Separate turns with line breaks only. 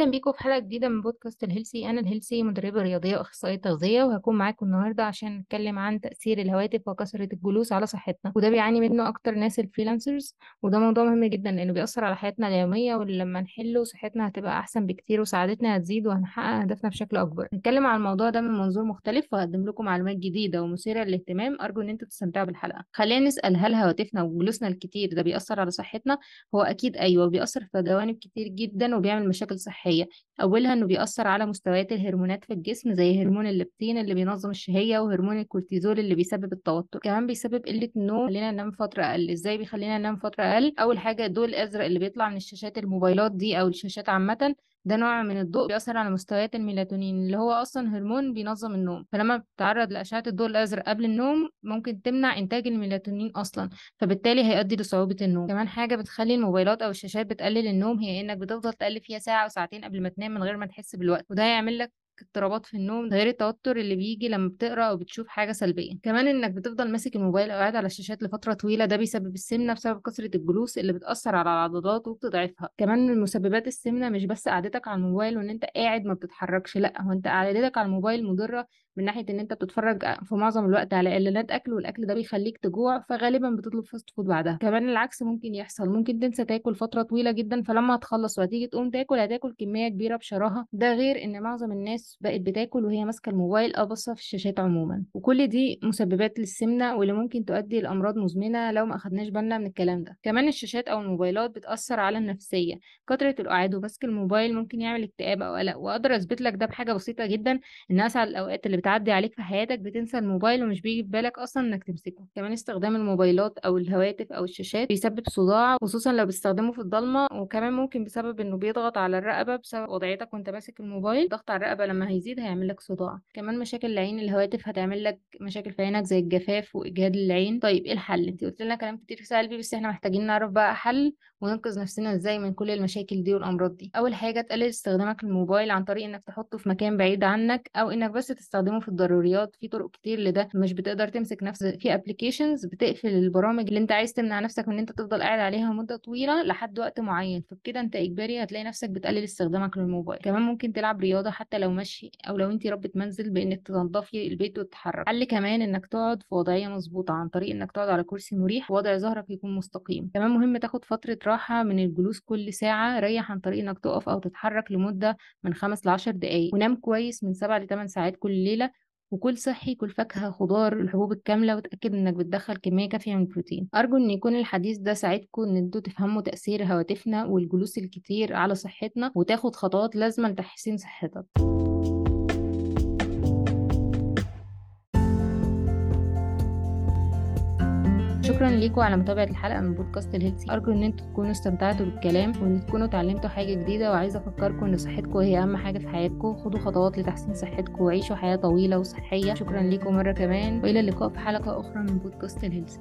أهلا بيكم في حلقة جديدة من بودكاست ال healthy. أنا ال healthy مدربة رياضية وأخصائية تغذية وهكون معاكم النهاردة عشان نتكلم عن تأثير الهواتف وكثرة الجلوس على صحتنا. وده بيعاني منه أكتر ناس ال freelancers وده موضوع مهم جدا لأنه بيأثر على حياتنا اليومية ولما نحله صحتنا هتبقى أحسن بكتير وسعادتنا هتزيد وهنحقق هدفنا بشكل أكبر. نتكلم عن الموضوع ده من منظور مختلف وهقدم لكم معلومات جديدة ومثيرة للاهتمام. أرجو إن أنتوا تستمتعوا بالحلقة. خلينا نسأل هل هواتفنا وجلوسنا الكتير ده بيأثر على صحتنا؟ هو أكيد أيوه بيأثر في جوانب كتير جدا وبيعمل مشاكل a أولها إنه بيأثر على مستويات الهرمونات في الجسم زي هرمون الليبتين اللي بينظم الشهية وهرمون الكورتيزول اللي بيسبب التوتر. كمان بيسبب قلة النوم خلينا ننام فترة أقل. إزاي بيخلينا ننام فترة أقل؟ أول حاجة الضوء الأزرق اللي بيطلع من الشاشات الموبايلات دي أو الشاشات عامة ده نوع من الضوء بيأثر على مستويات الميلاتونين اللي هو أصلا هرمون بينظم النوم. فلما بتتعرض لأشعة الضوء الأزرق قبل النوم ممكن تمنع إنتاج الميلاتونين أصلا فبالتالي هيؤدي لصعوبة النوم. كمان حاجة بتخلي الموبايلات أو الشاشات بتقلل النوم هي إنك بتفضل تقلب فيها ساعة أو ساعتين قبل ما تنام من غير ما تحس بالوقت وده هيعمل لك اضطرابات في النوم غير التوتر اللي بيجي لما بتقرأ أو بتشوف حاجة سلبية. كمان إنك بتفضل ماسك الموبايل أو قاعد على الشاشات لفترة طويلة ده بيسبب السمنة بسبب كثرة الجلوس اللي بتأثر على العضلات وبتضعفها. كمان من مسببات السمنة مش بس قعدتك على الموبايل وإن أنت قاعد ما بتتحركش لأ هو أنت قعدتك على الموبايل مضرة من ناحية إن أنت بتتفرج في معظم الوقت على إعلانات أكل والأكل ده بيخليك تجوع فغالبا بتطلب fast food بعدها. كمان العكس ممكن يحصل ممكن تنسى تاكل فترة طويلة جدا فلما هتخلص وهتيجي تقوم تاكل هتاكل كمية كبيرة بشراهة. ده غير إن معظم الناس بقت بتاكل وهي ماسكة الموبايل أو باصه في الشاشات عموما. وكل دي مسببات للسمنة واللي ممكن تؤدي لأمراض مزمنة لو ما أخدناش بالنا من الكلام ده. كمان الشاشات أو الموبايلات بتأثر على النفسية. كثرة القعاد وماسك الموبايل ممكن يعمل اكتئاب أو قلق. وأقدر أثبت لك ده بحاجة بسيطة جدا ان اسعد الأوقات اللي بتعدي عليك في حياتك بتنسى الموبايل ومش بيجي في بالك أصلا إنك تمسكه. كمان استخدام الموبايلات أو الهواتف أو الشاشات بيسبب صداع خصوصا لو بتستخدمه في الضلمة. وكمان ممكن بسبب إنه بيضغط على الرقبة بسبب وضعيتك وأنت ماسك الموبايل. ضغط على الرقبة لما هيزيد هيعمل لك صداع. كمان مشاكل العين الهواتف هتعمل لك مشاكل في عينك زي الجفاف وإجهاد العين. طيب إيه الحل؟ انت قلت لنا كلام كتير سلبي بس إحنا محتاجين نعرف بقى حل وننقذ نفسنا إزاي من كل المشاكل دي والأمراض دي. أول حاجة تقلل استخدامك للموبايل عن طريق إنك تحطه في مكان بعيد عنك أو إنك بس تستخدمه في الضروريات. في طرق كتير لده مش بتقدر تمسك نفسك في ابلكيشنز بتقفل البرامج اللي أنت عايز تمنع نفسك من إن أنت تفضل قاعد عليها مدة طويلة لحد وقت معين. فبكده أنت إجباري هتلاقي نفسك بتقلل استخدامك للموبايل. كمان ممكن تلعب رياضة حتى لو مشي أو لو انت ربة منزل بإنك تنضفي البيت وتتحرك حل كمان إنك تقعد في وضعية مظبوطه عن طريق إنك تقعد على كرسي مريح ووضع ظهرك يكون مستقيم. كمان مهم تاخد فترة راحة من الجلوس كل ساعة ريح عن طريق إنك تقف أو تتحرك لمدة من خمس لعشر دقايق. ونام كويس من سبع لثمان ساعات كل ليلة وكل صحي كل فاكهة خضار الحبوب الكاملة وتأكد إنك بتدخل كمية كافية من البروتين. أرجو إن يكون الحديث ده ساعدكم إن أنتوا تفهموا تأثير هواتفنا والجلوس الكتير على صحتنا وتاخد خطوات لازمة لتحسين صحتك. شكرا ليكم على متابعة الحلقة من بودكاست ال healthy. أرجو إن أنتوا تكونوا استمتعتوا بالكلام وإن تكونوا اتعلمتوا حاجة جديدة. وعايزة أفكركم إن صحتكم هي أهم حاجة في حياتكم. خدوا خطوات لتحسين صحتكم وعيشوا حياة طويلة وصحية. شكرا ليكم مرة كمان. وإلى اللقاء في حلقة أخرى من بودكاست ال healthy.